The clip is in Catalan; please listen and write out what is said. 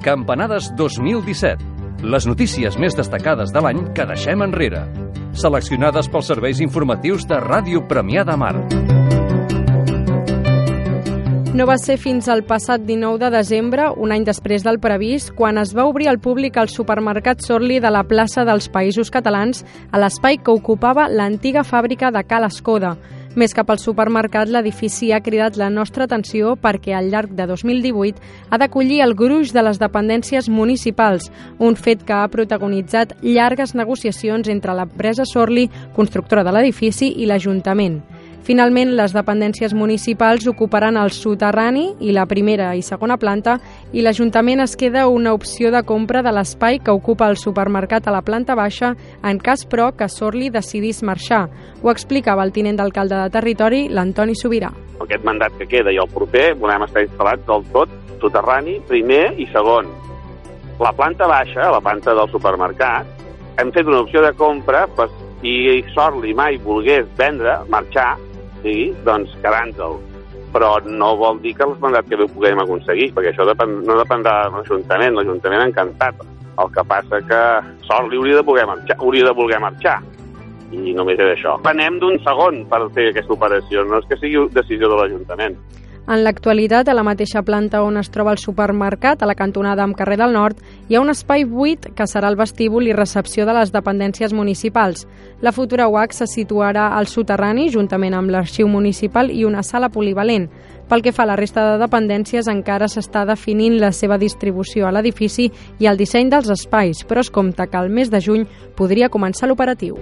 Campanades 2017. Les notícies més destacades de l'any que deixem enrere. Seleccionades pels serveis informatius de Ràdio Premià de Mar. No va ser fins al passat 19 de desembre, un any després del previst, quan es va obrir al públic el supermercat Sorli de la plaça dels Països Catalans a l'espai que ocupava l'antiga fàbrica de Cal Escoda. Més que pel supermercat, l'edifici ha cridat la nostra atenció perquè al llarg de 2018 ha d'acollir el gruix de les dependències municipals, un fet que ha protagonitzat llargues negociacions entre l'empresa Sorli, constructora de l'edifici, i l'Ajuntament. Finalment, les dependències municipals ocuparan el soterrani i la primera i segona planta i l'Ajuntament es queda una opció de compra de l'espai que ocupa el supermercat a la planta baixa en cas, però, que Sorli decidís marxar. Ho explicava el tinent d'alcalde de territori, l'Antoni Sobirà. Aquest mandat que queda i el proper volem estar instal·lats del tot soterrani, primer i segon. La planta baixa, la planta del supermercat, hem fet una opció de compra per si Sorli mai volgués vendre, marxar, sí, doncs quedant-se'l. Però no vol dir que el mandat que ho puguem aconseguir, perquè això depèn, no dependrà de l'Ajuntament, l'Ajuntament encantat. El que passa que sort li hauria de, poder marxar, hauria de voler marxar. I només és això. Anem d'un segon per fer aquesta operació, no és que sigui decisió de l'Ajuntament. En l'actualitat, a la mateixa planta on es troba el supermercat, a la cantonada amb carrer del Nord, hi ha un espai buit que serà el vestíbul i recepció de les dependències municipals. La futura UAC se situarà al soterrani, juntament amb l'arxiu municipal i una sala polivalent. Pel que fa a la resta de dependències, encara s'està definint la seva distribució a l'edifici i el disseny dels espais, però es compta que el mes de juny podria començar l'operatiu.